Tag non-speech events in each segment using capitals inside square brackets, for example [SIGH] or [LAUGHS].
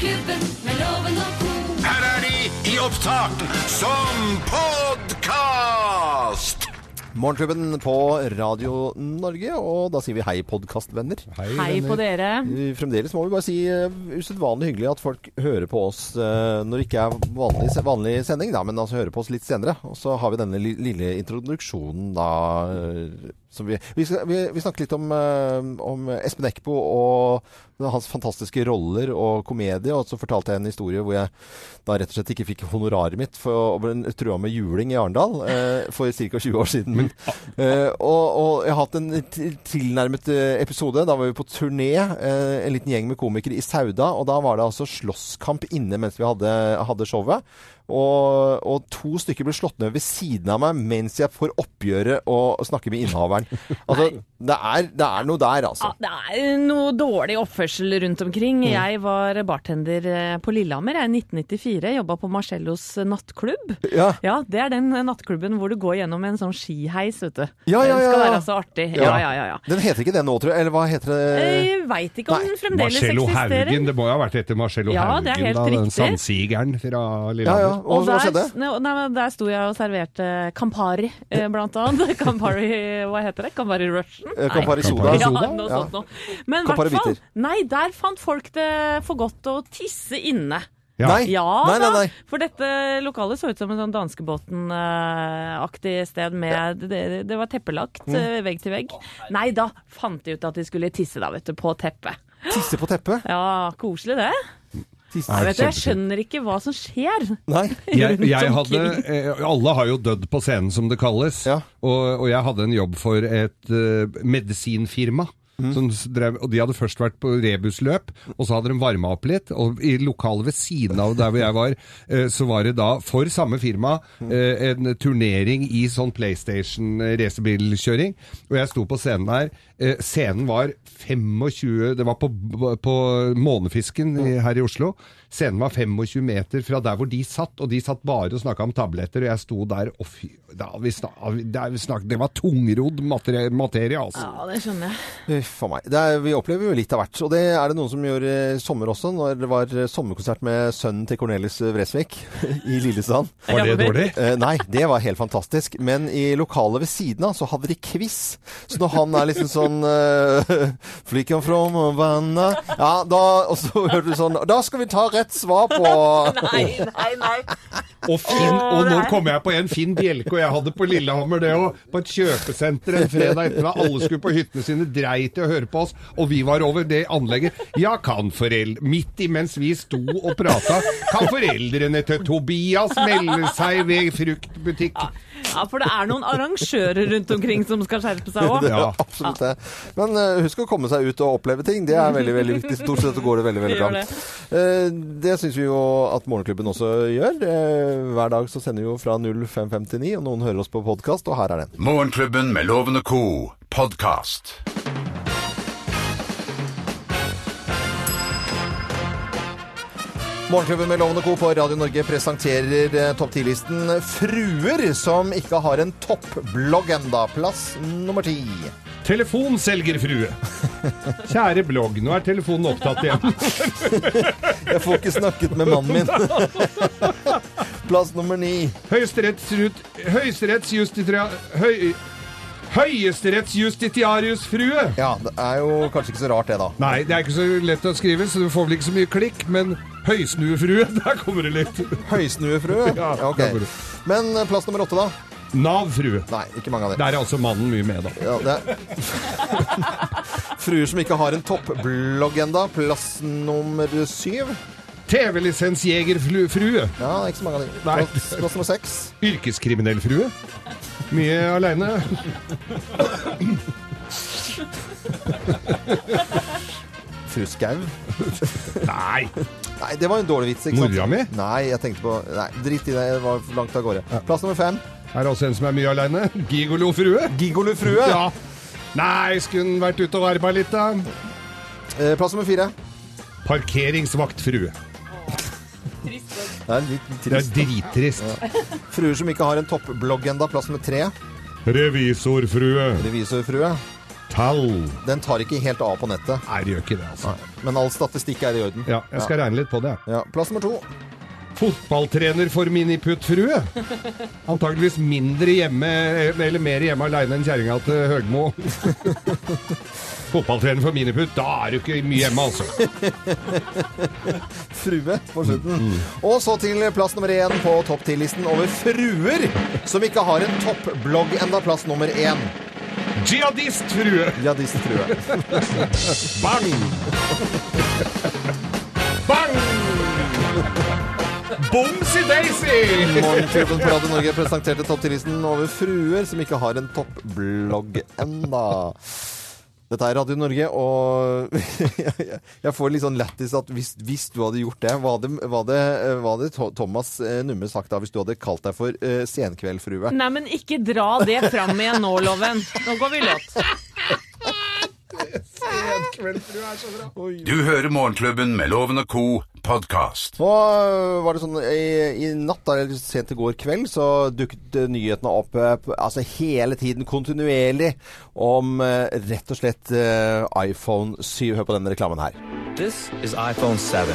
Morgenklubben med loven og co. Her er de i opptak som podkast! Morgenklubben på Radio Norge, og da sier vi hei, podkastvenner. Hei på dere. Fremdeles må vi bare si uh, usedvanlig hyggelig at folk hører på oss uh, når det ikke er vanlig, vanlig sending, da, men altså hører på oss litt senere. Og så har vi denne li lille introduksjonen da uh, som vi, vi, vi, vi snakket litt om, uh, om Espen Eckbo og hans fantastiske roller og komedie. Og så fortalte jeg en historie hvor jeg da rett og slett ikke fikk honoraret mitt for å bli trua med juling i Arendal uh, for ca. 20 år siden. Uh, og, og, jeg har hatt en tilnærmet episode. Da var vi på turné, en liten gjeng med komikere i Sauda. Og da var det altså slåsskamp inne mens vi hadde, hadde showet. Og, og, to stykker ble slått ned ved siden av meg mens jeg får oppgjøret og snakker med innehaveren. [LAUGHS] Altså, det er, det er, noe der, altså. Ja, det er noe dårlig oppførsel rundt omkring. Mm. Jeg var bartender eh, på Lillehammer i 1994. Jobba på Marcellos nattklubb. Ja. ja. Det er den nattklubben hvor du går gjennom en sånn skiheis, vet du. Ja, ja, ja. Den skal være så artig. Ja, ja, ja. ja. Den heter ikke det nå, tror jeg? Eller hva heter det? Jeg veit ikke om den fremdeles Marcello eksisterer. Haugen. Det må jo ha vært etter Marcello Ja, Haugen, det er helt da, den riktig. sandsigeren fra Ja, Lillehammer. Ja. Og hva skjedde? der, nei, der sto jeg og serverte Campari, eh, blant annet. [LAUGHS] Campari, hva heter det? Campari Russian? Eh, Campari Soda. Ja, Soda? noe Ja. sånt noe. Men hvert fall, nei, der fant folk det for godt å tisse inne. Ja. Nei. Ja nei, nei, da, nei. for dette lokalet så ut som en sånn danskebåten-aktig sted med Det, det var teppelagt Mm. eh, vegg til vegg. Nei da, fant de ut at de skulle tisse da, vet du, på teppet. Tisse på teppet? Ja, koselig det. Jeg, vet, jeg skjønner ikke hva som skjer. Nei. [LAUGHS] Jeg, jeg hadde, eh, alle har jo dødd på scenen, som det kalles. Ja. Og, og jeg hadde en jobb for et uh, medisinfirma. Mm. Drev, og De hadde først vært på rebusløp, og så hadde de varma opp litt. Og i lokalet ved siden av der hvor jeg var, [LAUGHS] eh, så var det da, for samme firma, Mm. eh, en turnering i sånn PlayStation-racerbilkjøring. Og jeg sto på scenen der. Eh, Scenen var 25 Det var på, på Månefisken her i Oslo. Scenen var 25 meter fra der hvor de satt, og de satt bare og snakka om tabletter, og jeg sto der og fy da, vi snak, det, vi snak, det var tungrodd materie, materie, altså. Ja, det skjønner jeg. Uff a meg. Det er, vi opplever jo litt av hvert. Og det er det noen som gjorde i sommer også, når det var sommerkonsert med sønnen til Cornelis Vresvik [LAUGHS] i Lillesand. Var det dårlig? Eh, nei, det var helt fantastisk. Men i lokalet ved siden av så hadde de quiz. Så når han er liksom sånn [LAUGHS] uh, Flikken from Ja, da Og så hørte du sånn Da skal vi ta rett svar på [LAUGHS] Nei, nei, nei. Og, Finn, Åh, og nå kom jeg på en Finn Bjelke, og jeg hadde på Lillehammer det òg. På et kjøpesenter en fredag ettermiddag. Alle skulle på hyttene sine, dreit i å høre på oss, og vi var over det anlegget. Ja, kan foreldre Midt imens vi sto og prata, kan foreldrene til Tobias melde seg ved fruktbutikk? Ja, for det er noen arrangører rundt omkring som skal skjerpe seg òg. [LAUGHS] Ja. absolutt det. Men uh, husk å komme seg ut og oppleve ting. Det er veldig veldig viktig. Stort sett går det veldig veldig [LAUGHS] bra. Det, uh, det syns vi jo at Morgenklubben også gjør. Uh, hver dag så sender vi jo fra 0559, og noen hører oss på podkast, og her er den. Morgenklubben med lovende co. podkast. Morgenklubben med Lovende Co. på Radio Norge presenterer eh, topp 10-listen Fruer som ikke har en toppblogg enda. Plass nummer ti. Telefonselgerfrue. Kjære blogg, nå er telefonen opptatt igjen. [LAUGHS] Jeg får ikke snakket med mannen min. [LAUGHS] Plass nummer ni. Høyesterettsjustitria... Høy... Høyesterettsjustitiariusfrue. Ja, det er jo kanskje ikke så rart, det, da. Nei, det er ikke så lett å skrive, så du får vel ikke så mye klikk, men høysnuefrue, [LAUGHS] der kommer det litt. Høysnuefrue? Ja, [LAUGHS] ok. Men eh, plass nummer åtte, da? Nav-frue. Nei, ikke mange av dem. Der er altså mannen mye med, da. Ja, det er [LAUGHS] Fruer som ikke har en toppblogg enda. Plass nummer syv. TV-lisensjegerfrue. Ja, ikke så mange av dem. Plass, plass nummer seks. Yrkeskriminellfrue. Mye aleine. Fru Skau. [LAUGHS] Nei! Nei, det var en dårlig vits. ikke sant? Mora mi? Nei, jeg tenkte på Nei, drit i det. Det var for langt av gårde. Plass nummer fem. Her er også en som er mye aleine. Gigolo-frue. Gigolufrue. Ja. Nei, skulle hun vært ute og arbeida litt, da? Eh, plass nummer fire. Parkeringsvaktfrue. Det er litt Det er trist. drittrist. Fruer som ikke har en toppblogg enda. Plass nummer tre. Revisorfrue. Revisorfrue. Tall. Den tar ikke helt av på nettet. Nei, det gjør ikke det, altså. Men all statistikk er i orden. Ja, jeg skal regne litt på det. Ja, Plass nummer to. Fotballtrener for miniputtfrue. Antakeligvis mindre hjemme, eller mer hjemme aleine enn kjerringa til Høgmo. [LAUGHS] Fotballtrener for miniputt, da er du ikke mye hjemme, altså. [LAUGHS] Frue på slutten. Og så til plass nummer én på topp ti-listen over fruer som ikke har en toppblogg enda. Plass nummer én. Jihadistfrue. Jihadistfrue. [LAUGHS] Bang! Bang! Bomsi-daisy! Morgenklubben på Radio Norge presenterte topp 10-listen over fruer som ikke har en toppblogg enda. Dette er Radio Norge, og [LAUGHS] jeg får litt sånn lættis at hvis, hvis du hadde gjort det Hva hadde, hva hadde, hadde Thomas eh, Numme sagt da hvis du hadde kalt deg for uh, senkveldfrue? Nei, men ikke dra det fram igjen nå, Loven. Nå går vi låt. Du hører Morgenklubben med Loven og Co. podkast. Nå var det sånn i, i natt, eller sent i går kveld, så dukket øh, nyhetene opp øh, altså hele tiden kontinuerlig om øh, rett og slett iPhone 7. Hør på denne reklamen her. This is iPhone 7.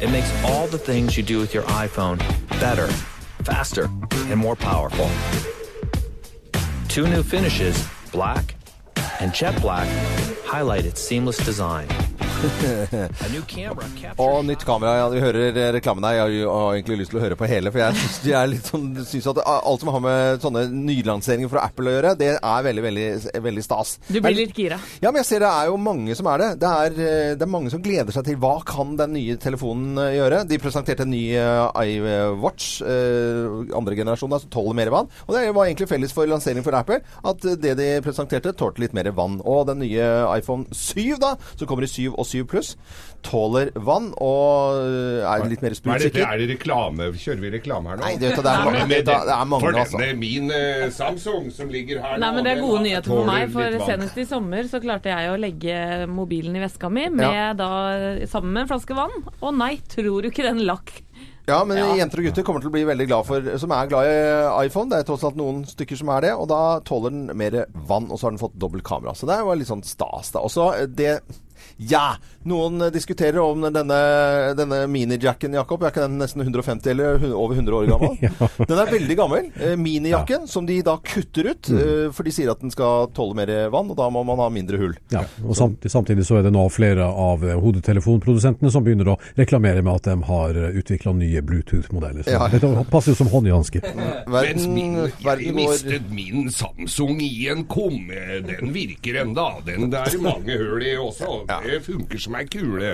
It makes all the things you do with your iPhone better, faster, and more powerful. Two new finishes, black and jet black, highlight its seamless design. [LAUGHS] A new camera captures Og nytt kamera. Ja, vi hører eh, reklamen her. Jeg har egentlig lyst til å høre på hele, for jeg syns de er litt sånn, synes at alt som har med sånne nylanseringer fra Apple å gjøre, det er veldig, veldig, veldig stas. Du blir litt gira. Ja, men jeg ser det er jo mange som er det. Det er, eh, det er mange som gleder seg til hva kan den nye telefonen eh, gjøre. De presenterte en ny iWatch, eh, andre generasjon, altså tåler mer vann. Og det var egentlig felles for lanseringen for Apple, at det de presenterte, tålte litt mer vann. Og den nye iPhone 7, da, som kommer i 7 og 7 pluss, tåler vann og eh, er litt mer Hva er dette? Er det reklame? Kjører vi reklame her nå? Nei, det, det, er, mange- det, er- det er mange, For altså. denne min uh, Samsung som ligger her Nei, nå, men Det er gode nyheter for meg, for senest i sommer så klarte jeg å legge mobilen i veska mi med Ja. da, sammen med en flaske vann. Og nei, tror du ikke den lakk Ja, men jenter og gutter kommer til å bli veldig glad for Som er glad i iPhone. Det er tross alt noen stykker som er det. Og da tåler den mer vann, og så har den fått dobbelt kamera. Så det var litt sånn stas, da. Også eh, det Ja! Noen eh, diskuterer om denne, denne minijacken, Jakob. Er ikke den nesten 150 eller over 100 år gammel? [LAUGHS] Den er veldig gammel. Minijakken ja. som de da kutter ut. Mm. for de sier at den skal tåle mer vann, og da må man ha mindre hull. Ja, og samtidig, samtidig så er det nå flere av eh, hodetelefonprodusentene som begynner å reklamere med at de har utvikla nye Bluetooth-modeller. Ja. [LAUGHS] Dette passer jo som hånd i hanske. Mens min, jeg mistet min Samsung i en komme. Den virker enda. Den der er mange hull i også. Det funker som ei kule.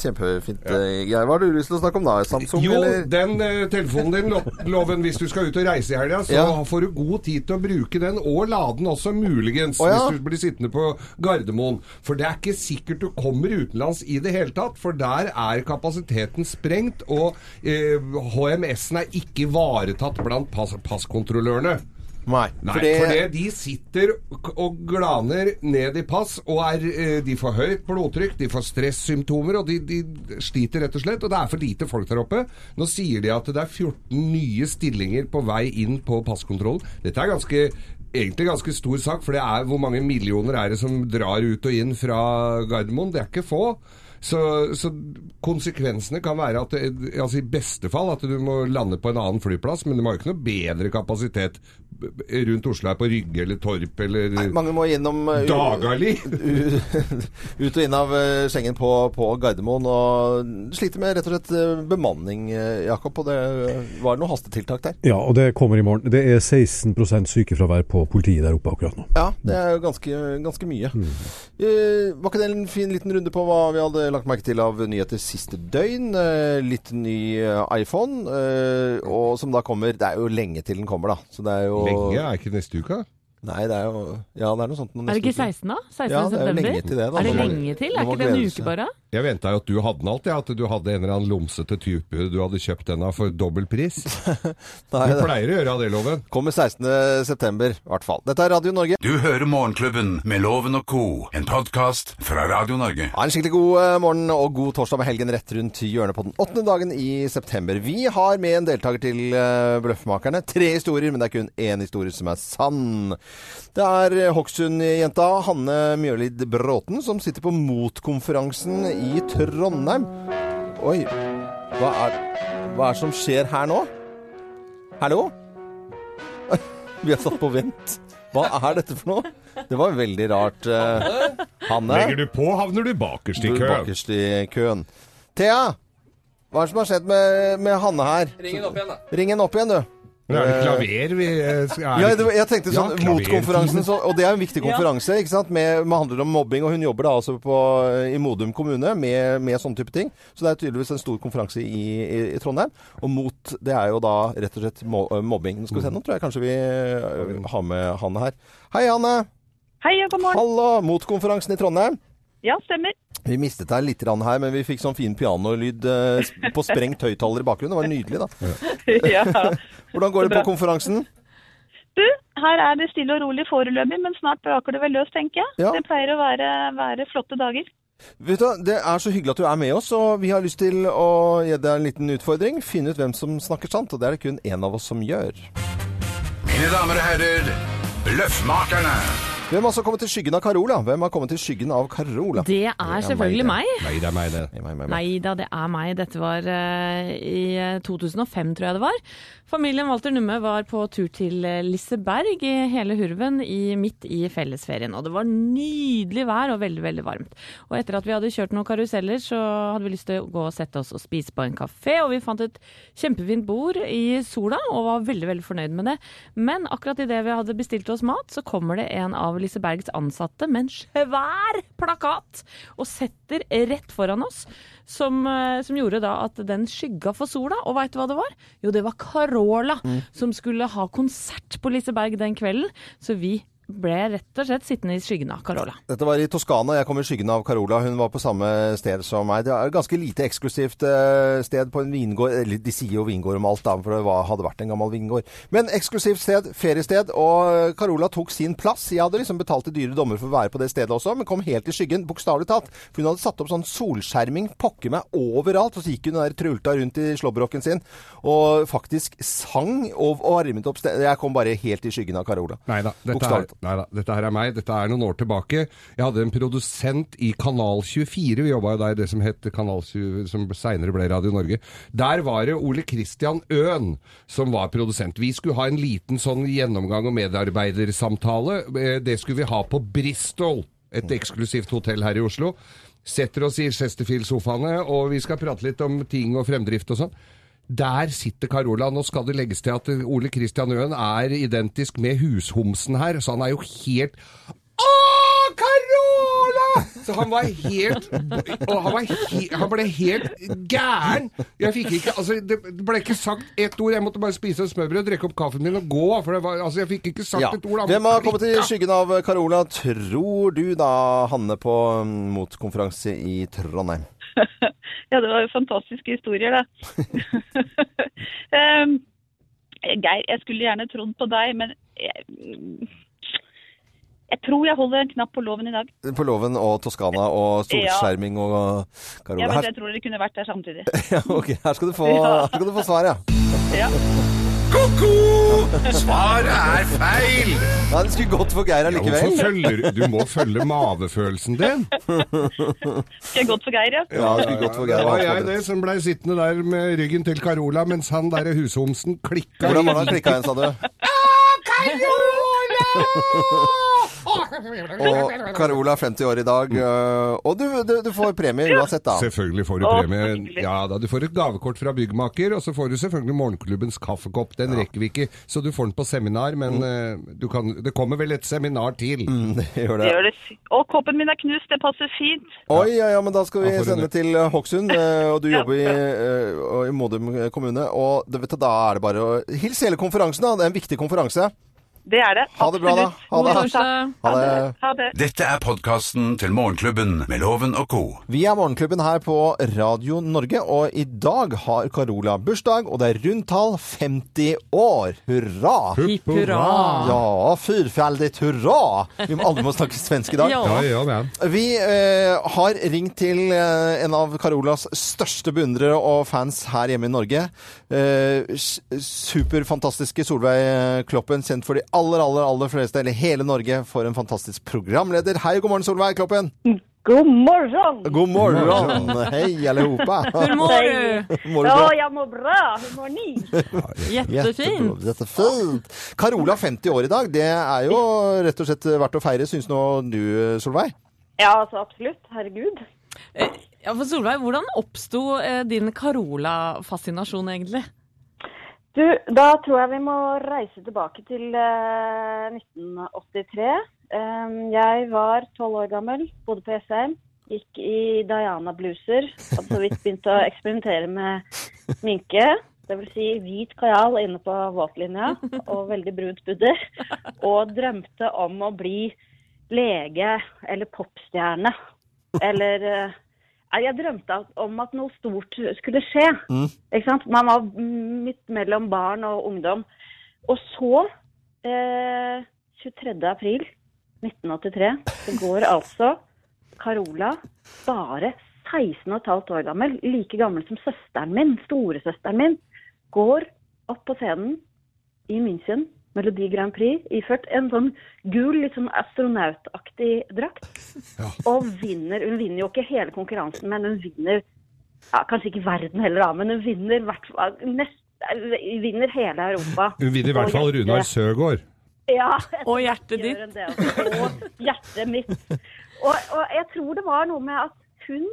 Kjempefint. eh, Geir, hva har du lyst til å snakke om da? Samsung, Jo, eller? den uh, telefonen din, Lo- [LAUGHS] Loven, hvis du skal ut og reise i helga, så Ja. får du god tid til å bruke den, og lade den også, muligens, oh, ja. hvis du blir sittende på Gardermoen. For det er ikke sikkert du kommer utenlands i det hele tatt, for der er kapasiteten sprengt, og eh, HMS-en er ikke ivaretatt blant pass passkontrollørene. Nei. Nei, for for, det, det, de sitter og- og glaner ned i pass, og er, eh, de får høyt blodtrykk, de får stressymptomer, og de, de sliter rett og slett. Og det er for lite folk der oppe. Nå sier de at det er 14 nye stillinger på vei inn på passkontrollen. Dette er ganske Egentlig ganske stor sak, for det er hvor mange millioner er det som drar ut og inn fra Gardermoen? Det er ikke få. Så, så konsekvensene kan være at det, altså i beste fall at du må lande på en annen flyplass, men de har jo ikke noe bedre kapasitet rundt Oslo her på Rygge eller Torp eller mange må gjennom uh, Dagali. [LAUGHS] ut og inn av sengen på, på Gardermoen og sliter med rett og slett eh, bemanning, eh, Jakob. Og det var noen hastetiltak der. Ja, og det kommer i morgen. Det er 16 sykefravær på politiet der oppe akkurat nå. Ja, det er jo ganske, ganske mye. Eh, var ikke det en fin liten runde på hva vi hadde lagt merke til av nyheter siste døgn? Eh, litt ny eh, iPhone, eh, og som da kommer Det er jo lenge til den kommer, da. Så det er jo Lenge er ikke neste uke? Nei, det er jo Ja, det er noe sånt. Er det ikke neste uke. 16, da? 16. Ja, det er jo september? lenge til det, da. Er det Nå må- lenge til? nå Er må ikke det en glede uke seg. bare? Jeg venta jo at du hadde den alt, ja. At du hadde en eller annen lomsete type du hadde kjøpt den av for dobbel pris. [LAUGHS] Nei, Du det pleier å gjøre av det, Loven. kommer 16. september, i hvert fall. Dette er Radio Norge. Du hører Morgenklubben med Loven og co., en podkast fra Radio Norge. Ha en skikkelig god eh, morgen og god torsdag med helgen rett rundt hjørnet på den åttende dagen i september. Vi har med en deltaker til eh, Bløffmakerne. Tre historier, men det er kun én historie som er sann. Det er eh, Hokksund-jenta Hanne Mjølid Bråten som sitter på Motkonferansen i Trondheim. Oi, hva er, hva er det som skjer her nå? Hallo? [LAUGHS] Vi har satt på vent. Hva er dette for noe? Det var veldig rart. eh, Hanne? Legger du på, havner du bakerst i køen. Bakerst i køen. Thea, hva er det som har skjedd med, med Hanne her? Ring henne opp igjen, da. Ring henne opp igjen, du. Men er det klaver vi eh, er Ja, det- jeg tenkte sånn Ja, motkonferansen, så, og det er en viktig konferanse, ikke sant? Med, med handler om mobbing, og hun jobber da altså på, i Modum kommune med, med sånne type ting. Så det er tydeligvis en stor konferanse i, i, i Trondheim. Og mot, det er jo da rett og slett mobbing. Nå skal vi se, nå tror jeg kanskje vi har med Hanne her. Hei, Hanne. Hei god morgen. Hallo, motkonferansen i Trondheim. Ja, stemmer. Vi mistet deg litt her, men vi fikk sånn fin pianolyd eh, på sprengt høyttaler i bakgrunnen. Det var nydelig, da. ja. [LAUGHS] Hvordan går det på konferansen? Du, her er det stille og rolig foreløpig, men snart braker det vel løs, tenker jeg. Ja. Det pleier å være, være flotte dager. Vet du, Det er så hyggelig at du er med oss, og vi har lyst til å gi deg en liten utfordring. Finne ut hvem som snakker sant, og det er det kun én av oss som gjør. Mine damer og herrer, Bløffmakerne. Hvem har så kommet til skyggen av Carola? Hvem har kommet til skyggen av Carola? Det er selvfølgelig meg. Nei, det er meg, det. Nei, meg, meg, meg. Nei da, det er meg. Dette var uh, i eh, 2005, tror jeg det var. Familien Walter Numme var på tur til eh, Liseberg i hele hurven i, midt i fellesferien. Og det var nydelig vær og veldig, veldig varmt. Og etter at vi hadde kjørt noen karuseller, så hadde vi lyst til å gå og sette oss og spise på en kafé. Og vi fant et kjempefint bord i sola og var veldig, veldig fornøyd med det. Men akkurat idet vi hadde bestilt oss mat, så kommer det en av Lisebergs ansatte med en svær plakat og setter rett foran oss. Som, eh, som gjorde da at den skygga for sola. Og veit du hva det var? Jo, det var Carola som skulle ha konsert på Liseberg den kvelden. Så vi ble rett og slett sittende i skyggen av Carola. Dette var i Toskana. Jeg kom i skyggen av Carola. Hun var på samme sted som meg. Det er et ganske lite eksklusivt eh, sted på en vingård. Eller de sier jo vingård om alt, da, for det hadde vært en gammel vingård. Men eksklusivt sted, feriested. Og eh, Carola tok sin plass. Jeg hadde liksom betalt i dyre dommer for å være på det stedet også, men kom helt i skyggen, bokstavelig talt. For hun hadde satt opp sånn solskjerming, pokker meg, overalt. Og så gikk hun der trulta rundt i slåbroken sin og faktisk sang og, og varmet opp stedet. Jeg kom bare helt i skyggen av Carola. Nei da, dette, er- nei da, dette her er meg. Dette er noen år tilbake. Jeg hadde en produsent i Kanal 24. Vi jobba jo der i det som het Kanal 20, som seinere ble Radio Norge. Der var det Ole Kristian Øen som var produsent. Vi skulle ha en liten sånn gjennomgang og medarbeidersamtale. Eh, Det skulle vi ha på Bristol, et eksklusivt hotell her i Oslo. Setter oss i Chesterfield-sofaene, og vi skal prate litt om ting og fremdrift og sånn. Der sitter Carola. Nå skal det legges til at Ole Kristian Øen er identisk med hushomsen her, så han er jo helt Å, Carola! Så han var helt han, var he, han ble helt gæren. Jeg fikk ikke Altså, det ble ikke sagt ett ord. Jeg måtte bare spise et smørbrød, drikke opp kaffen min og gå. For det var, altså, jeg fikk ikke sagt Ja. et ord. Hvem har kommet i skyggen av Carola, tror du da, Hanne, på mm, motkonferanse i Trondheim? [LAUGHS] Ja, det var jo fantastiske historier, da. um, [LAUGHS] Geir, jeg skulle gjerne trodd på deg, men jeg, jeg tror jeg holder en knapp på loven i dag. På Loven og Toskana og solskjerming og Ja, men jeg tror dere kunne vært der samtidig. [LAUGHS] ja, ok, her skal du få, skal du få svar, ja. Ja. Ko-ko! Svaret er feil! Ja, det skulle gått for Geir Ja, følger Du må følge mavefølelsen din. Skal jeg gått for Geir, ja? Ja, det skulle gått for Geir. Det var jeg det som blei sittende der med ryggen til Carola, mens han der hushomsen klikka. Hvordan var det han klikka igjen, sa du? Og Carola er 50 år i dag, øh, og du, du, du får premie uansett, da. Selvfølgelig får du premie. Ja da, Du får et gavekort fra byggmaker, og så får du selvfølgelig morgenklubbens kaffekopp. Den rekker vi ikke, så du får den på seminar, men eh, du kan, det kommer vel et seminar til. Mm, [LAUGHS] det gjør Det det. det. Og koppen min er knust, det passer fint. Oi, ja, ja, men da skal vi sende det. til øh, Hokksund, [LAUGHS] øh, og du jobber i, øh, i Modum kommune. Og det, vet da er det bare å hilse hele konferansen, da. Det er en viktig konferanse. Det er det. Ha det bra, da. Ha det. Ha det. Ha det. Dette er podkasten til Morgenklubben med Loven og co. Vi er Morgenklubben her på Radio Norge, og i dag har Carola bursdag, og det er rundt tall 50 år. Hurra! Hipp hurra. Ja, fyrfaldigt hurra! Vi må aldri må snakke svensk i dag. Ja. Ja, ja. Vi eh, har ringt til eh, en av Carolas største beundrere og fans her hjemme i Norge. Eh, superfantastiske Solveig Kloppen, kjent for de aller, aller, aller fleste, eller hele Norge, for en fantastisk programleder. Hei, god morgen, Solveig Kloppen. God morgon! God morgen! [LAUGHS] Hei, allihopa! Hur mår du? Mår du Ja, jag mår bra. Hur mår ni? Jättefint. Jättefint. Carola 50 år i dag, det er jo rett og slett verdt å feire, syns nå du, Solveig? Ja, altså absolutt. Herregud. Eh, Ja, for Solveig, hvordan oppsto eh, din Carola-fascinasjon egentlig? Du, da tror jeg vi må reise tilbake til eh, 1983. Eh, jeg var tolv år gammel, bodde på Jessheim. Gikk i Diana-bluser. Hadde så vidt begynt å eksperimentere med sminke. Vil si hvit kajal inne på våtlinja og veldig brunt pudder. Og drømte om å bli lege eller popstjerne. Eller eh, Jeg drømte om at noe stort skulle skje. Ikke sant? Man var midt mellom barn og ungdom. Og så, eh, 23. april 1983, så går altså Carola, bare 16,5 år gammel, like gammel som søsteren min, storesøsteren min, går opp på scenen i München, Melodi Grand Prix, iført en sånn gul, litt sånn astronautaktig drakt. Og vinner. Hun vinner jo ikke hele konkurransen, men hun vinner ja, Kanskje ikke verden heller, da, men hun vinner, i hvert nest, vinner hele Europa. [LAUGHS] Hun vinner i hvert fall Runar Søgaard. Ja, Og hjertet ditt. Og hjertet mitt. Og, og jeg tror det var noe med at hun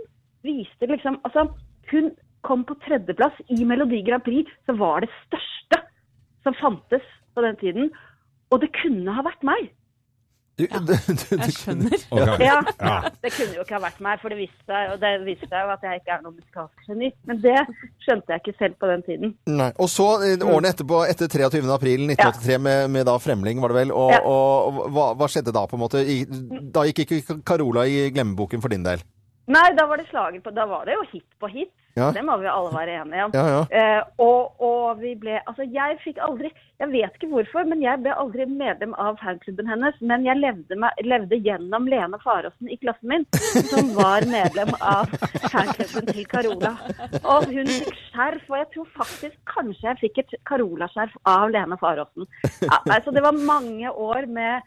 viste liksom Altså, hun kom på tredjeplass i Melodi Grand Prix, så var det største som fantes på den tiden. Og det kunne ha vært meg. Du, du, du, du, Jeg skjønner. Ok. Ja, Ja. Det kunne jo ikke ha vært meg, for det viste seg, og det viste seg jo at jeg ikke er noe musikalsk geni. Men det skjønte jeg ikke selv på den tiden. Nei. Og så eh, årene etterpå, etter 23. april 1983, med, med da Fremling, var det vel. Og, Ja. og, og hva, hva skjedde da, på en måte? I, da gikk ikke Carola i glemmeboken for din del? Nei, da var det slager på Da var det jo hit på hit. Ja. Det må vi alle være enige om. Ja, ja. Eh, og, og vi ble Altså, jeg fikk aldri Jeg vet ikke hvorfor, men jeg ble aldri medlem av fanklubben hennes. Men jeg levde, med, levde gjennom Lene Faråsen i klassen min, som var medlem av fanklubben til Carola. Og hun fikk skjerf, og jeg tror faktisk kanskje jeg fikk et Carola-skjerf av Lene Faråsen. Ja, altså, det var mange år med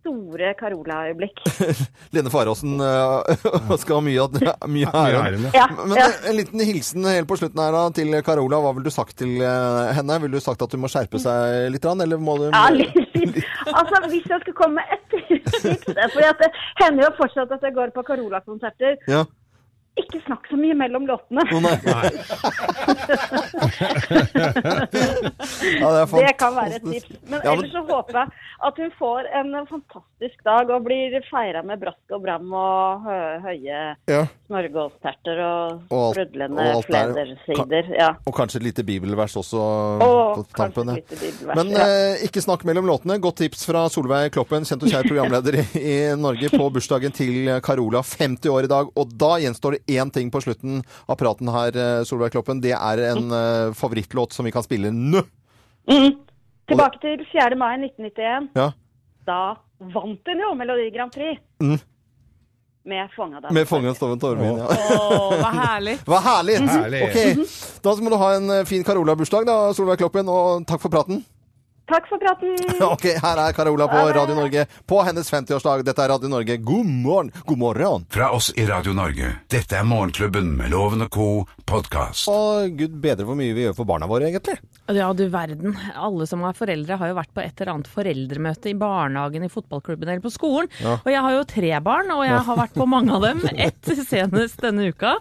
store Carola-øyeblikk. [LAUGHS] Lene Faråsen uh, [LAUGHS] skal ha mye, av- [LAUGHS] mye ære. ja. Men ja. en liten hilsen helt på slutten her da, til Carola. Hva ville du sagt til eh, henne? Ville du sagt at hun må skjerpe seg litt, eller må du Ja, litt. Altså, hvis jeg skulle komme med et tips For det hender jo fortsatt at jeg går på Carola-konserter. Ja. Ikke snakk så mye mellom låtene. Oh, nei. ja, det er [LAUGHS] Det kan være et tips. Men Ja, men- ellers så håper jeg at hun får en fantastisk dag og blir feira med brask og bram og hø høye Ja. smørgåsterter og Og sprudlende fledersider. Ja. Og kanskje et lite bibelvers også Og på tampen. Men ja. eh, ikke snakk mellom låtene. Godt tips fra Solveig Kloppen, kjent og kjær programleder i, i Norge, på bursdagen til Carola, 50 år i dag. Og da gjenstår det én ting på slutten av praten her, eh, Solveig Kloppen. Det er en eh, favorittlåt som vi kan spille nå. Mm. Tilbake til 4. mai 1991. Ja. Da vant hun jo Melodi Grand Prix. Mm. Med fanga. Med står ved tårmin'. Ja. Å, hva herlig. [LAUGHS] Hva herlig! Herlig. Okay. Da må du ha en eh, fin Carola-bursdag, da, Solveig Kloppen, og takk for praten. Takk for praten. [LAUGHS] Ok, her er Carola på Radio Norge på hennes 50-årsdag. Dette er Radio Norge. God morgen! God morgen! Fra oss i Radio Norge. Dette er Morgenklubben med Loven og co. podkast. Og gud bedre hvor mye vi gjør for barna våre, egentlig. Ja, du verden. Alle som er foreldre har jo vært på et eller annet foreldremøte i barnehagen, i fotballklubben eller på skolen. Og jeg har jo tre barn, og jeg har vært på mange av dem. [LAUGHS] Ett senest denne uka.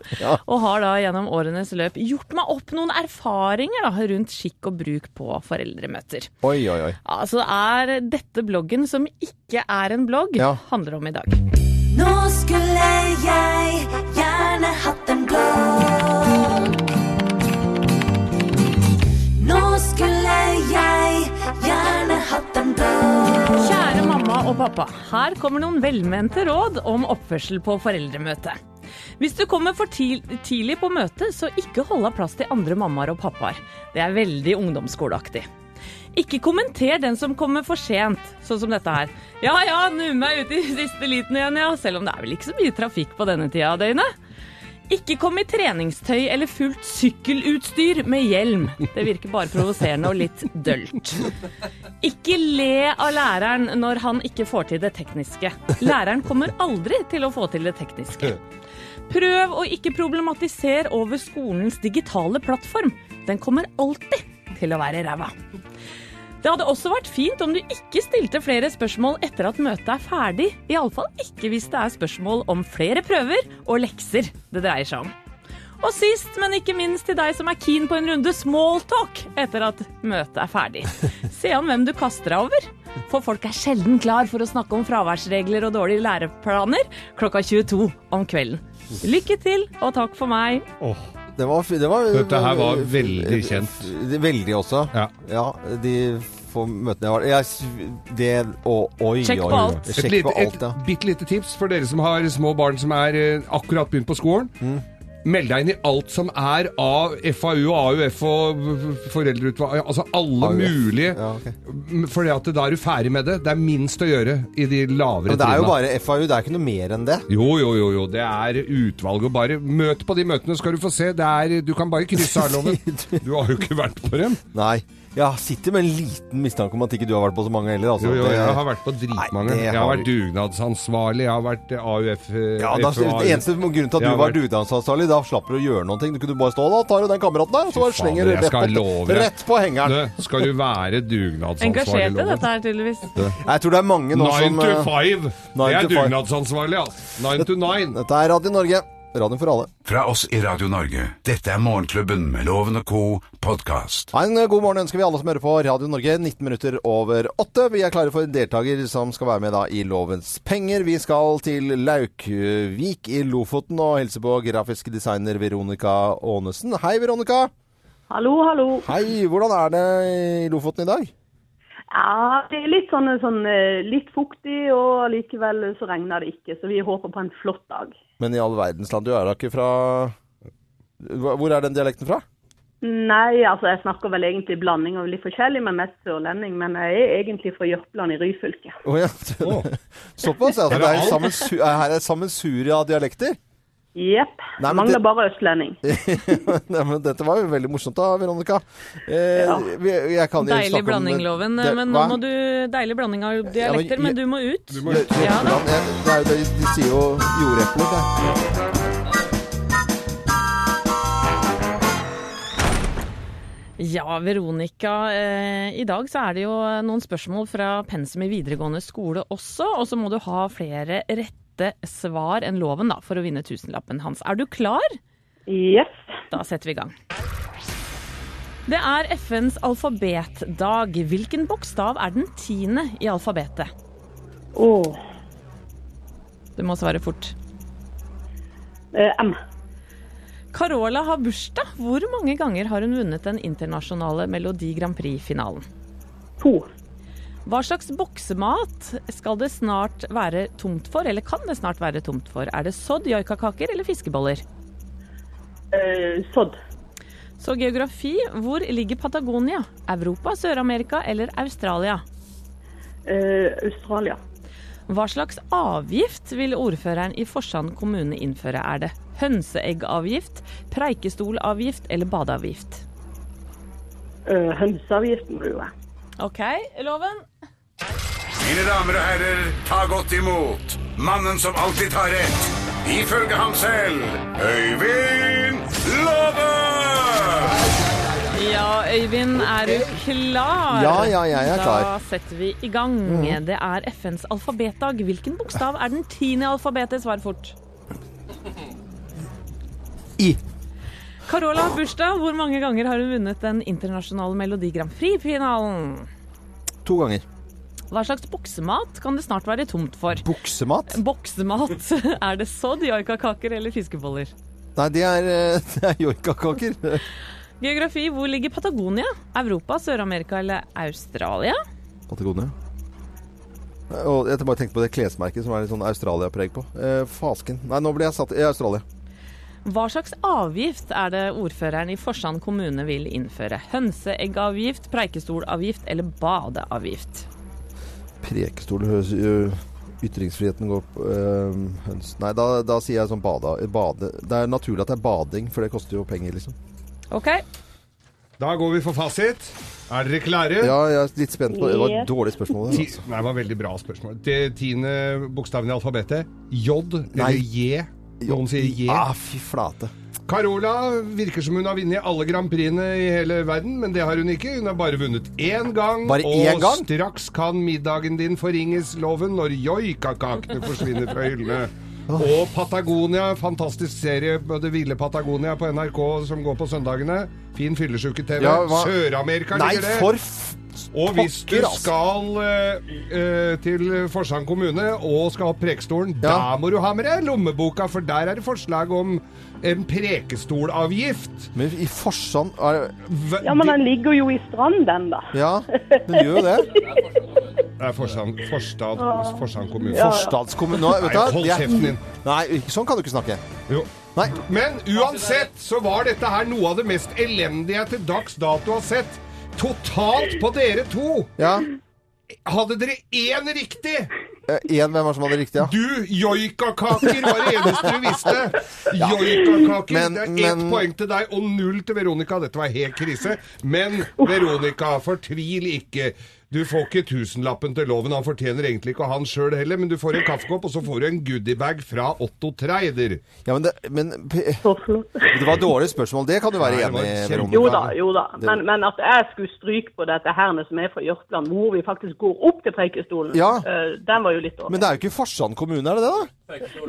Og har da gjennom årenes løp gjort meg opp noen erfaringer da, rundt skikk og bruk på foreldremøter. Oi, oi, oi. Altså er dette bloggen, som ikke er en blogg, Ja. handler om i dag. Nå skulle jeg pappa. Her kommer noen velmente råd om oppførsel på foreldremøte. Hvis du kommer for tidlig på møtet, så ikke hold av plass til andre mammaer og pappaer. Det er veldig ungdomsskoleaktig. Ikke kommenter den som kommer for sent, sånn som dette her. Ja ja, numme meg ute i [LAUGHS] siste liten igjen, ja. Selv om det er vel ikke så mye trafikk på denne tida av døgnet. Ikke kom i treningstøy eller fullt sykkelutstyr med hjelm. Det virker bare provoserende og litt dølt. Ikke le av læreren når han ikke får til det tekniske. Læreren kommer aldri til å få til det tekniske. Prøv å ikke problematisere over skolens digitale plattform. Den kommer alltid til å være ræva. Det hadde også vært fint om du ikke stilte flere spørsmål etter at møtet er ferdig. Iallfall ikke hvis det er spørsmål om flere prøver og lekser det dreier seg om. Og sist, men ikke minst til deg som er keen på en runde smalltalk etter at møtet er ferdig. Se an hvem du kaster deg over. For folk er sjelden klar for å snakke om fraværsregler og dårlige læreplaner klokka 22 om kvelden. Lykke til, og takk for meg. Det var, det var, Dette her var veldig kjent. Veldig også. Ja. de få møtene jeg var jeg, Det og Oi, Sjekk på oi, alt. Et, Sjekk lite, på alt, et ja. bitte lite tips for dere som har små barn som er eh, akkurat begynt på skolen. Mm. Meld deg inn i alt som er av FAU og AUF og foreldreutvalg Altså alle AUF. mulige. Ja, okay. For da er du ferdig med det. Det er minst å gjøre i de lavere trinnene. det er jo bare FAU, det er ikke noe mer enn det. Jo, jo, jo, jo. Det er utvalg og bare Møt på de møtene, skal du få se. Det er, du kan bare krysse av [LAUGHS] loven. Du har jo ikke vært på dem. Nei. Jeg sitter med en liten mistanke om at ikke du har vært på så mange heller. Altså. Jo, jo, jeg har vært på dritmange. Nei, Jeg har har vært dugnadsansvarlig, jeg har vært eh, AUF eh, ja, da, Eneste grunnen til at du var vært- dugnadsansvarlig, da slapper du å gjøre noen ting. Du kunne bare stå da, tar du den kameraten der, og så bare slenger du rett, på- rett på hengeren. Du, skal du være dugnadsansvarlig Engasjerte dette her, tydeligvis. Jeg tror det er mange nå som Nine to eh, five! Det er dugnadsansvarlig, altså. Nine to nine. Dette er Radio Norge. Radio for alle. Fra oss i Radio Norge. Dette er Morgenklubben med Loven og co. podkast. En eh, god morgen ønsker vi alle som hører på Radio Norge. 19 minutter over åtte. Vi er klare for en deltaker som skal være med da i Lovens penger. Vi skal til Laukvik i Lofoten og hilse på grafisk designer Veronica Aanesen. Hei, Veronica. Hallo, hallo. Hei, hvordan er det i Lofoten i dag? Ja, det er litt sånn, sånn eh, litt fuktig, og likevel så regner det ikke. Så vi håper på en flott dag. Men i all verdens land, du er da ikke fra Hvor er den dialekten fra? Nei, altså jeg snakker vel egentlig blanding av litt forskjellig, men mest sørlending. Men jeg er egentlig fra Jørpeland i Ryfylke. Å ja. [LAUGHS] Såpass? Altså, Er det er er et sammensurium av dialekter? Jepp. Mangler det- bare østlending. [LAUGHS] Nei, men dette var jo veldig morsomt da, Veronica. Eh, Ja. vi, jeg kan Deilig blanding, Loven. det- Men nå må du Deilig blanding av Ja, dialekter, men- men du må ut. Du må ut. Ja da. Det er jo det, de sier jo jordepler. Ja. Ja, Veronica. Eh, I dag så er det jo noen spørsmål fra pensum i videregående skole også. Og så må du ha flere rette svar enn loven da, for å vinne tusenlappen hans. Er du klar? Yes. Da setter vi i gang. Det er FNs alfabetdag. Hvilken bokstav er den tiende i alfabetet? Åh. Du må svare fort. Eh, M. Carola har bursdag. Hvor mange ganger har hun vunnet den internasjonale Melodi Grand Prix-finalen? To. Hva slags boksemat skal det snart være tomt for, eller kan det snart være tomt for? Er det sodd, joikakaker eller fiskeboller? Eh, sodd. Så geografi. Hvor ligger Patagonia? Europa, Sør-Amerika eller Australia? Eh, Australia. Hva slags avgift vil ordføreren i Forsand kommune innføre? Er det hønseeggavgift, preikestolavgift eller badeavgift? Eh, hønseavgift må det. OK, Loven. Mine damer og herrer, ta godt imot mannen som alltid tar rett. Ifølge ham selv Øyvind Love! Ja, Øyvind, er du klar? Ja, ja, jeg er klar. Da setter vi i gang. Det er FNs alfabetdag. Hvilken bokstav er den tiende i alfabetet? Svar fort. I. Carola har bursdag. Hvor mange ganger har hun vunnet den internasjonale Melodi Grand Prix-finalen? To ganger. Hva slags boksemat kan det snart være tomt for? Buksemat? Boksemat. [LAUGHS] Er det sodd, joikakaker eller fiskeboller? Nei, det er, eh, [LAUGHS] det er joikakaker. [LAUGHS] Geografi. Hvor ligger Patagonia? Europa, Sør-Amerika eller Australia? Patagonia. Og jeg bare tenkte på det klesmerket som er litt sånn Australia-preg på. Eh, fasken. Nei, nå ble jeg satt i Australia. Hva slags avgift er det ordføreren i Forsand kommune vil innføre? Hønseeggavgift, preikestolavgift eller badeavgift? Prekestol høres Ytringsfriheten går på øh, høns Nei, da, da sier jeg sånn bada, bade. Det er naturlig at det er bading, for det koster jo penger, liksom. OK. Da går vi for fasit. Er dere klare? Ja, jeg er litt spent på Det var et dårlig spørsmål. Det, altså. nei, det var veldig bra spørsmål. Det tiende bokstaven i alfabetet. J eller J. Noen sier J. Ah, fy flate. Carola virker som hun har vunnet alle Grand Prixene i hele verden, men det har hun ikke. Hun har bare vunnet én gang. Bare og én gang? straks kan middagen din forringes, loven, når joikakakene forsvinner fra hyllene. Og Patagonia, fantastisk serie Det ville Patagonia på NRK som går på søndagene. Fin fyllesyke-TV. Ja, hva- Sør-Amerika Nei, ligger det. for f... Og hvis du altså. skal eh, eh, til Forsand kommune og skal ha Prekestolen, Ja. da må du ha med deg lommeboka, for der er det forslag om en prekestolavgift. Men i Forsand er Hva- Ja, men den ligger jo i strand, den, da. Ja, den gjør jo det. Det er Forsand, Forstad, Forsand kommune. Forstadskommune nå, vet du hva? hold Det kjeften din. Nei, sånn kan du ikke snakke. Jo. Nei. Men uansett så var dette her noe av det mest elendige jeg til dags dato har sett. Totalt på dere to. Ja. Hadde dere én riktig? Én, hvem var som hadde riktig, ja? Du, joikakaker var det eneste du visste. [LAUGHS] Joikakaker. Men- det er ett men- poeng til deg og null til Veronica. Dette var helt krise. Men Veronica, fortvil ikke. Du får ikke tusenlappen til loven. Han fortjener egentlig ikke å ha den sjøl heller, men du får en kaffekopp, og så får du en goodiebag fra Otto Treider. Ja, men det, men, det var dårlig spørsmål. Det kan du være enig i. Jo da, jo da. Men, men at jeg skulle stryke på dette her som er fra Jørpeland, hvor vi faktisk går opp til Preikestolen, Ja. eh, den var jo litt dårlig. Men det er jo ikke Farsand kommune, er det det, da?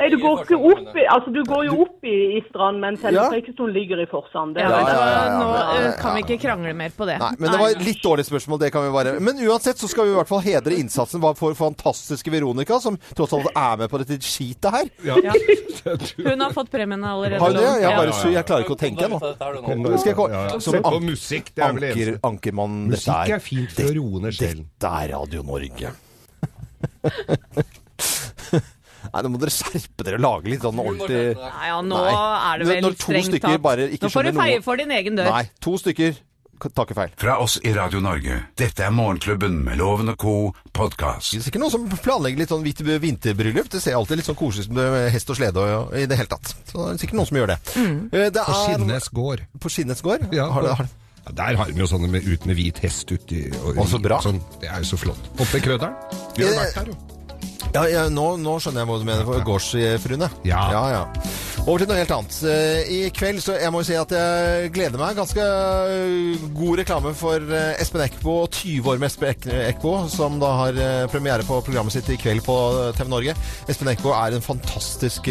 Nei, du går ikke opp i, altså du går jo opp i, i Strand, men selve Ja. Preikestolen ligger i Forsand. Ja, ja, ja, ja, Nå eh, kan vi ikke krangle mer på det. Nei, men det var et litt dårlig spørsmål, det kan vi bare Men uansett så skal vi i hvert fall hedre innsatsen for fantastiske Veronica, som tross alt er med på dette skitet her. Ja. [LAUGHS] Hun har fått premien allerede. Har du det? Jeg, bare, bare, jeg klarer ikke å tenke nå. Skal jeg ja. som musikk, det er vel Anker. Ankermann, dette Musikk er er fint for å roe ned sjelen. Dette er Radio Norge. [LAUGHS] Nei, nå må dere skjerpe dere og lage litt sånn ordentlig Nei, ja, nå Nei. er det vel Når to strengt stykker tatt. bare ikke Nå får du feie for din egen dør. Nei, to stykker takker feil. Fra oss i Radio Norge. Dette er Morgenklubben med Loven og co. podkast. Det er sikkert noen som planlegger litt sånn hvitt vinterbryllup. Det ser alltid litt sånn koselig ut med hest og slede og i det hele tatt. Så det er sikkert noen som gjør det. Mm. det På er- Skinnes gård. På Skinnes gård? Ja, Har det, har det. Ja, der har de jo sånne med, ut med hvit hest uti. Og, og, så bra. Sånn, det er jo så flott. Oppe i Krøderen. Vi har Eh, vært der, jo. Ja, ja nå, nå skjønner jeg hva du mener for gårdsfruene. Ja. ja, ja. Over til noe helt annet. Eh, I kveld så jeg må jo si at jeg gleder meg. Ganske eh, god reklame for eh, Espen Eckbo, 20 år med Espen Eckbo, som da har premiere på programmet sitt i kveld på TV Norge. Espen Eckbo er en fantastisk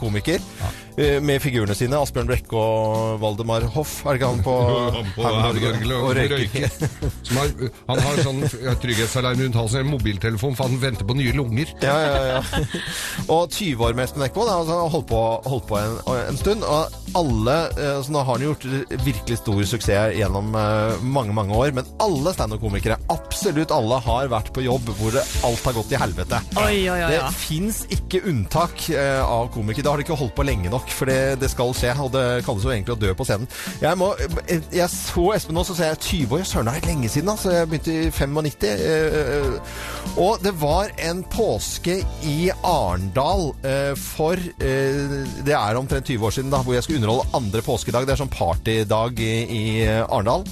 komiker. eh, Med figurene sine. Asbjørn Brekke og Valdemar Hoff. Er det ikke han på [LAUGHS] Han på Norge? Og Og røyker. røyker. [LAUGHS] Som har, han har sånn trygghetsalarm rundt halsen, en mobiltelefon, for han venter på nye lunger. Ja, ja, ja. [LAUGHS] Og 20 år med Espen Eckbo. da, altså, Han har holdt på, holdt på en, en stund. Og alle eh, så Nå har han gjort virkelig stor suksess gjennom eh, mange mange år. Men alle standup-komikere, absolutt alle, har vært på jobb hvor alt har gått til helvete. Oi, oi, oi. Det fins ikke unntak eh, av komikere. Det har de ikke holdt på lenge nok, for det, det skal skje. Og det kalles jo egentlig å dø på scenen. Jeg, må, jeg så Espen nå, så ser jeg 20 år. Søren, det er lenge siden. Altså. Jeg begynte i 95. eh, og det var en påske i Arendal eh, for eh, Det er omtrent 20 år siden, da, hvor jeg skulle underholde andre påskedag. Det er sånn partydag i, i Arendal.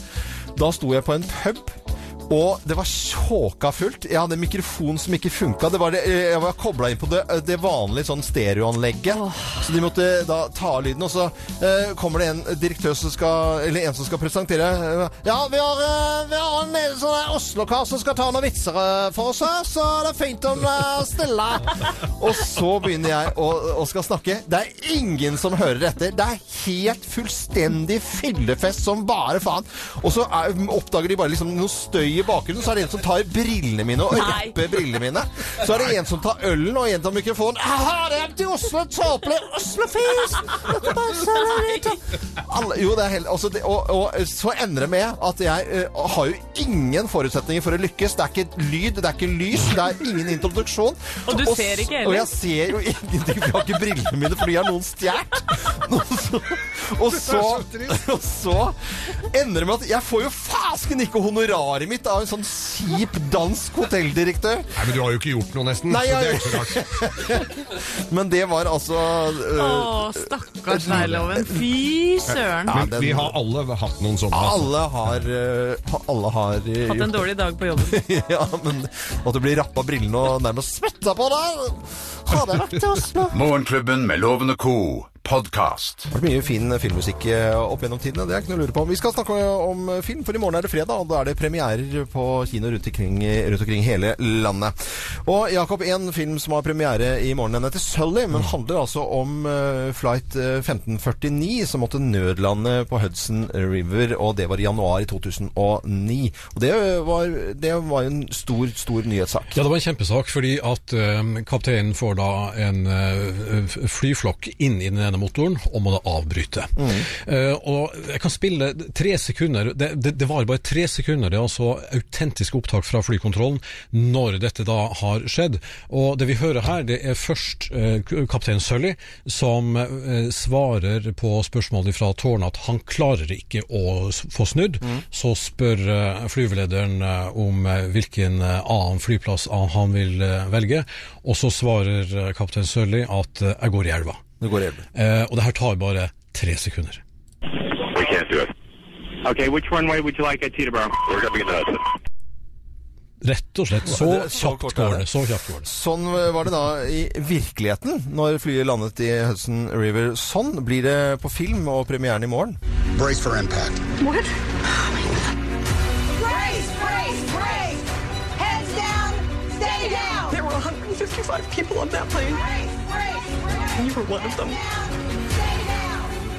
Da sto jeg på en pub. Og det var tjåka fullt. Jeg hadde en mikrofon som ikke funka. Det var det, eh, jeg var kobla inn på det, det vanlige sånn stereoanlegget. Så de måtte da ta av lyden. Og så eh, kommer det en direktør som skal Eller en som skal presentere. eh, Ja, vi har, eh, vi har en eh, sånn Oslo-kar som skal ta noen vitser eh, for oss her, så det er fint om det er stille. Og så begynner jeg å, å skal snakke. Det er ingen som hører etter. Det er helt fullstendig fyllefest som bare faen. Og så er, oppdager de bare liksom noe støy fly i bakgrunnen, så er det en som tar brillene mine og rapper brillene mine. Så er det en som tar ølen, og en tar mikrofonen. Jeg har er til Oslo, meg ikke. Alle, jo, det er helt altså det, og, og så ender det med at jeg uh, har jo ingen forutsetninger for å lykkes. Det er ikke lyd, det er ikke lys, det er ingen introduksjon. Og du og, ser ikke heller. Og jeg ser jo ingenting, for jeg har ikke brillene mine, for de har noen stjålet. Og så, og så ender det med at jeg får jo fasken ikke honoraret mitt av en sånn kjip dansk hotelldirektør. Nei, men du har jo ikke gjort noe, nesten. Nei, så det er jeg- ikke så rart. [LAUGHS] Men det var altså uh... Å, stakkars Veiloven. Fy søren. Ja, Men den- vi har alle hatt noen sånne. altså. Alle har, uh, alle har uh, Hatt en dårlig dag på jobben. [LAUGHS] Ja, men at du blir rappa brillene og nærmest svetta på deg Hadde jeg vært til Oslo Morgenklubben med Loven og Co. Podkast. Det har vært mye fin filmmusikk eh, opp gjennom tidene. Det er ikke noe å lure på. Vi skal snakke om eh, film, for i morgen er det fredag, og da er det premierer på kino rundt omkring, rundt omkring hele landet. Og Jakob, en film som har premiere i morgen, den heter Sully, men handler altså om eh, flight eh, 1549 som måtte nødlande på Hudson River, og det var i januar i 2009. Og det var, det var en stor, stor nyhetssak. Ja, det var en kjempesak, fordi at eh, kapteinen får da en eh, flyflokk inn i den ene motoren og må da avbryte. Eh, og jeg kan spille tre sekunder, det, det, det var bare tre sekunder, det er altså autentiske opptak fra flykontrollen når dette da har skjedd. Og det vi hører her, det er først uh, kaptein Sully som uh, svarer på spørsmålet fra tårnet at han klarer ikke å få snudd. Så spør flyvelederen om hvilken annen flyplass han- vil velge, og så svarer kaptein Sully at jeg går i elva. Det går helt. Eh, og det her tar bare tre sekunder. We can't do it. Okay, which runway would you like at Teterboro? We're going in the Hudson. Rett og slett. Så Det så kjapt kort er går det. det. Så kjapt går det. Sånn var det da i virkeligheten når flyet landet i Hudson River. Sånn blir det på film og premieren i morgen. Brace for impact. What? Brace, brace, brace! Heads down, stay down! There were 155 people on that plane, brace! Jeg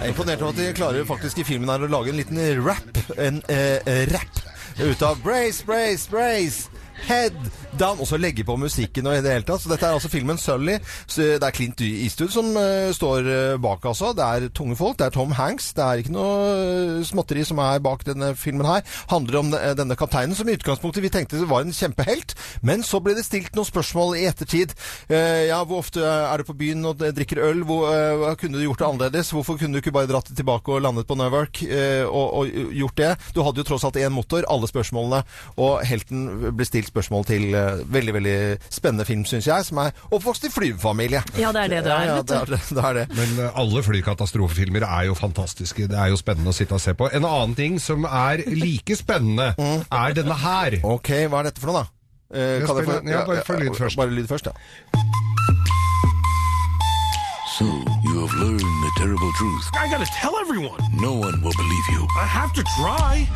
er imponert over at de klarer faktisk i filmen her å lage en liten rap. En eh, rap ut av brace, brace, brace. Head down. Og så legge på musikken og i det hele tatt. Så dette er altså filmen Sully. Det er Clint Eastwood som uh, står eh, bak, altså. Det er tunge folk. Det er Tom Hanks. Det er ikke noe eh, småtteri som er bak denne filmen her. Handler om denne kapteinen som i utgangspunktet vi tenkte var en kjempehelt. Men så ble det stilt noen spørsmål i ettertid. Uh, ja, hvor ofte er du på byen og drikker øl? Hvor, uh, kunne du gjort det annerledes? Hvorfor kunne du ikke bare dratt tilbake og landet på Newark og, og gjort det? Du hadde jo tross alt én motor, alle spørsmålene. Og helten ble stilt spørsmål til eh, veldig, veldig spennende film, syns jeg, som er oppvokst i flyvefamilie. Ja, det er det det er, Ja, ja, det er det. det, er det. Men eh, alle flykatastrofefilmer er jo fantastiske. Det er jo spennende å sitte og se på. En annen ting som er like spennende, [LAUGHS] er denne her. Ok, hva er dette for noe, da? Eh, jeg få- spiller- ja, bare følg lyd først. Bare lyd først, ja. So, you have learned the terrible truth. I gotta tell everyone. No one will believe you. I have to try.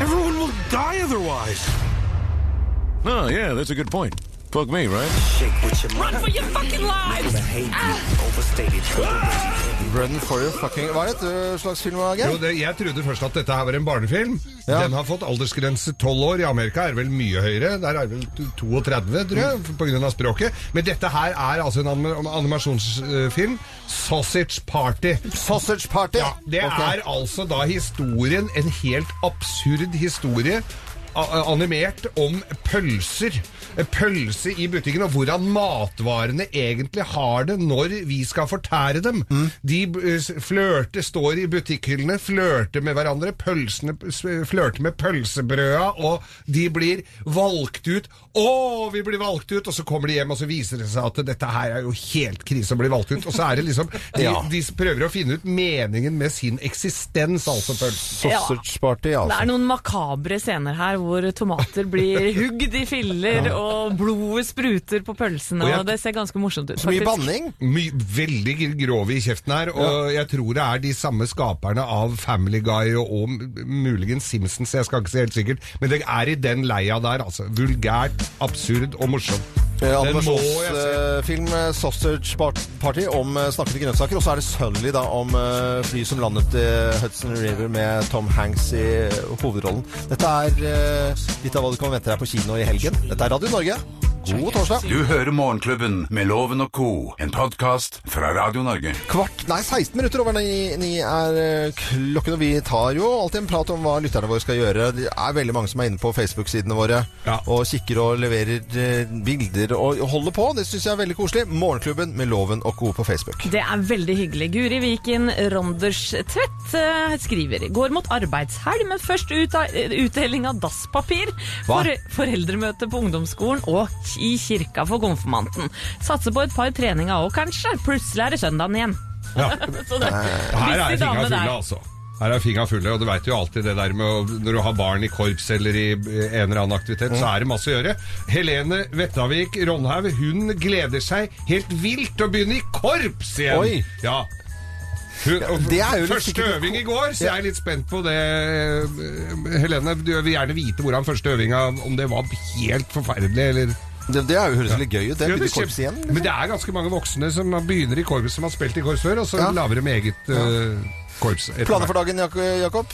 Everyone will die otherwise. Oh, yeah, that's a good point. Fuck me, right? Run for your fucking lives! Run for your fucking Hva er dette slags film? Jo, det, jeg trodde først at dette her var en barnefilm. Ja. Den har fått aldersgrense 12 år. I Amerika er det vel mye høyere. Der er det vel 32, tror jeg, på grunn av språket. Men dette her er altså en anim- animasjonsfilm. Sausage Party. Sausage Party? Ja, det okay. er altså da historien, en helt absurd historie animert om pølser. Pølse i butikken, og hvordan matvarene egentlig har det når vi skal fortære dem. De flørte, flørter, står i butikkhyllene, flørter med hverandre, pølsene flørter med pølsebrøda, og de blir valgt ut. Å, vi blir valgt ut! Og så kommer de hjem, og så viser det seg at dette her er jo helt krise å bli valgt ut. Og så er det liksom De, [LAUGHS] Ja. de prøver å finne ut meningen med sin eksistens, altså pølsen. Sausage Party, Det altså. er noen makabre scener her hvor tomater blir [LAUGHS] hugd i filler, og blodet spruter på pølsene, Og jeg- og det ser ganske morsomt ut. Så mye faktisk. banning. My, veldig grov i kjeften her, og jeg tror det er de samme skaperne av Family Guy og, og muligens Simpsons, jeg skal ikke si helt sikkert, men det er i den leia der, altså. Vulgært, absurd og morsomt. Eh. Animasjonsfilm eh, Sausage Party om eh, snakkende grønnsaker. Og så er det Sully da om eh, fly som landet i Hudson River med Tom Hanks i eh, hovedrollen. Dette er eh, litt av hva du kan vente deg på kino i helgen. Dette er Radio Norge. God torsdag. Du hører Morgenklubben med Loven og co., en podkast fra Radio Norge. Kvart, nei 16 minutter over ni, ni er eh, klokken, og vi tar jo alltid en prat om hva lytterne våre skal gjøre. Det er veldig mange som er inne på Facebook-sidene våre og kikker og leverer eh, bilder og holder på. Det syns jeg er veldig koselig. Morgenklubben med Loven og Co. på Facebook. Det er veldig hyggelig. Guri Viken Ronderstvedt eh, skriver Går mot arbeidshelg, men først ut av, utdeling av dasspapir. Hva? For, foreldremøte på ungdomsskolen og i kirka for konfirmanten. Satser på et par treninger òg, kanskje. Plutselig er det søndagen igjen. Ja. [LAUGHS] Det, Her er fingra fulle, altså. Her er fingra fulle, og du veit jo alltid det der med å, når du har barn i korps eller i en eller annen aktivitet, så er det masse å gjøre. Helene Vettavik Ronhaug, hun gleder seg helt vilt til å begynne i korps igjen! Oi. Ja. Er første sikkert- øving i går, så jeg er litt spent på det. eh, Helene, du vil gjerne vite hvordan første øvinga Om det var helt forferdelig, eller Det, det er jo høres litt gøy ut. Det blir det korps igjen. igjen. Men det er ganske mange voksne som begynner i korps, som har spilt i korps før, og så Ja. lager de eget uh, korps. Planer for dagen, Jakob?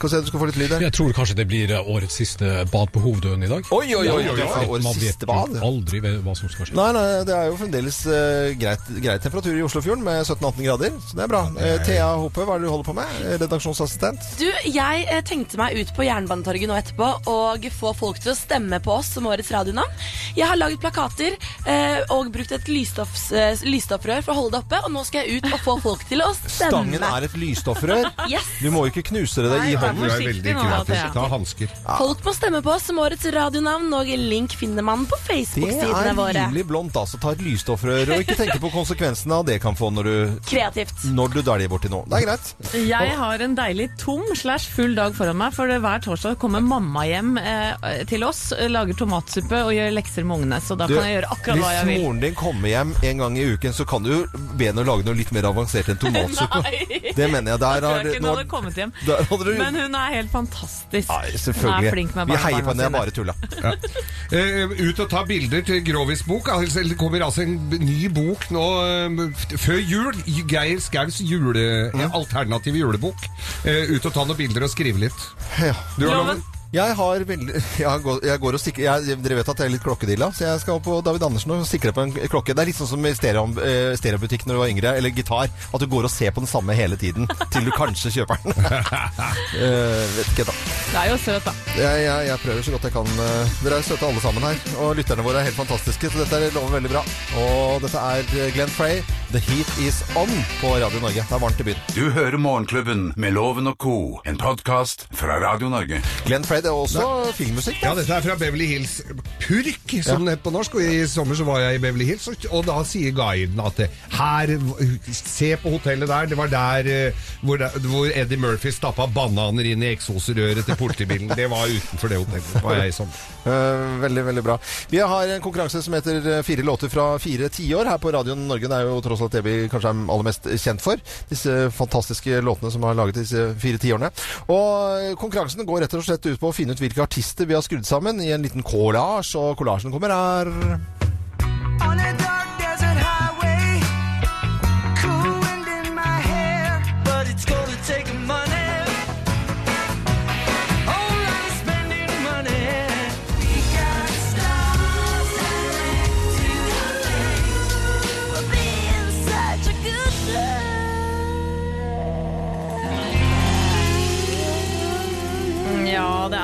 Skal se, du skal få litt lyd her. Jeg tror kanskje det blir eh, årets siste bad på hoveddøen i dag. Oi, oi, oi, oi, oi, årets man vet siste bad. aldri hva som skal skje. Nei, nei, det er jo fremdeles eh, greit, greit temperatur i Oslofjorden med 17-18 grader, så det er bra. Eh, Thea Hope, hva er det du holder på med? Redaksjonsassistent? Du, jeg tenkte meg ut på Jernbanetorget nå etterpå og få folk til å stemme på oss som årets radionavn. Jeg har laget plakater eh, og brukt et lysstoffs, lysstoffrør for å holde det oppe, og nå skal jeg ut og få folk til å stemme. Stangen er et lysstoffrør. Yes. Du må jo ikke knuse det i hånden. Du er veldig kreativ. Ta hansker. Folk må stemme på oss som årets radionavn, og link finner man på Facebook-sidene våre. Det er rimelig blondt, altså. Ta et lysstoffrør og ikke tenke på konsekvensene av det kan få når du, Kreativt. når du dæljer borti noe. Det er greit. Jeg har en deilig tom slash full dag foran meg, for hver torsdag kommer mamma hjem eh, til oss, lager tomatsuppe og gjør lekser med ungene. Så da Du, kan jeg gjøre akkurat hva jeg vil. hvis moren din kommer hjem en gang i uken, så kan du be henne lage noe litt mer avansert enn tomatsuppe. [LAUGHS] Nei. Det mener jeg. Der har du ikke hun hadde kommet hjem. Der hadde du- Men hun er helt fantastisk. Nei, Hun er selvfølgelig. flink med Vi heier på henne, jeg bare tulla. [LAUGHS] Ja. Uh, ut og ta bilder til Grovis-bok. Altså, det kommer altså en ny bok nå uh, før jul. Geir Skaus jule, Mm. alternative julebok. Uh, ut og ta noen bilder og skrive litt. Ja. Du har loven? Jeg har veldig [LAUGHS] Jeg går, jeg går og stikker jeg, Dere vet at jeg er litt klokkedilla, så jeg skal på David Andersen og sikre på en klokke. Det er litt sånn som i stereo, eh, stereobutikk når du var yngre, eller gitar. At du går og ser på den samme hele tiden, [LAUGHS] til du kanskje kjøper den. uh, [LAUGHS] vet ikke, da. Det er jo søt, da. Jeg, jeg, jeg prøver så godt jeg kan. eh, Dere er søte alle sammen her. Og lytterne våre er helt fantastiske, så dette er- lover veldig bra. Og dette er Glenn Frey, 'The Heat Is On' på Radio Norge. Det er varmt i byen. Du hører Morgenklubben med Loven og co., en podkast fra Radio Norge. Glenn Frey, det er også filmmusikk. Ja, dette er fra Beverly Hills Purk, som det het på norsk. Og i sommer så var jeg i Beverly Hills, og, da sier guiden at her, se på hotellet der, det var der eh, hvor, hvor Eddie Murphy stappa bananer inn i eksosrøret til politibilen. Det var utenfor det hotellet. var jeg i sommer. Eh, veldig, veldig bra. Vi har en konkurranse som heter eh, Fire låter fra fire tiår her på Radio Norge. Det er jo tross alt det vi kanskje er aller mest kjent for. Disse fantastiske låtene som har laget disse fire tiårene. Og konkurransen går rett og slett ut på å finne ut hvilke artister vi har skrudd sammen i en liten collage, og collagen kommer her. On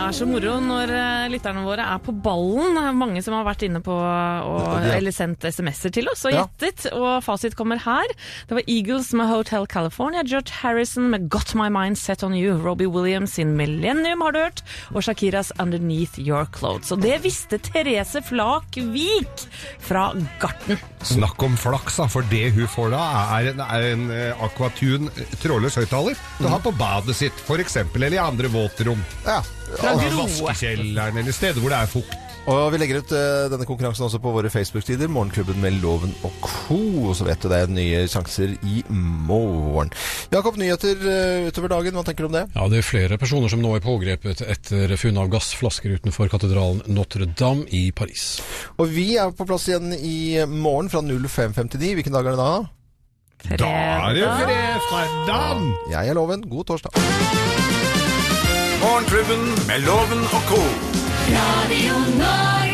er så moro når eh, lytterne våre er på ballen. Det er mange som har vært inne på og, eller sendt SMS-er til oss og Ja. gjettet, og fasit kommer her. Det var Eagles med Hotel California, George Harrison med Got My Mind Set On You, Robbie Williams sin Millennium har du hørt, og Shakiras Underneath Your Clothes. Og det visste Therese Flakvik fra Garten. Snakk om flaks, da, for det hun får da, er en, er en eh, Aquatune trådløs høyttaler du har på badet sitt, eksempel, eller i andre våtrom. Ja. Fra Altså. Vaskekjelleren, eller steder hvor det er fukt. Og vi legger ut uh, denne konkurransen også på våre Facebook-sider. Morgenklubben med Loven og co. Så vet du det er nye sjanser i morgen. Jakob, nyheter uh, utover dagen. Hva tenker du om det? Ja, Det er flere personer som nå er pågrepet etter funn av gassflasker utenfor katedralen Notre-Dame i Paris. Og vi er på plass igjen i morgen fra 05.59. Hvilken dag er det da? Da er det fredag! Jeg er Loven. God torsdag. Morgenklubben med Loven og co. Radio Norge.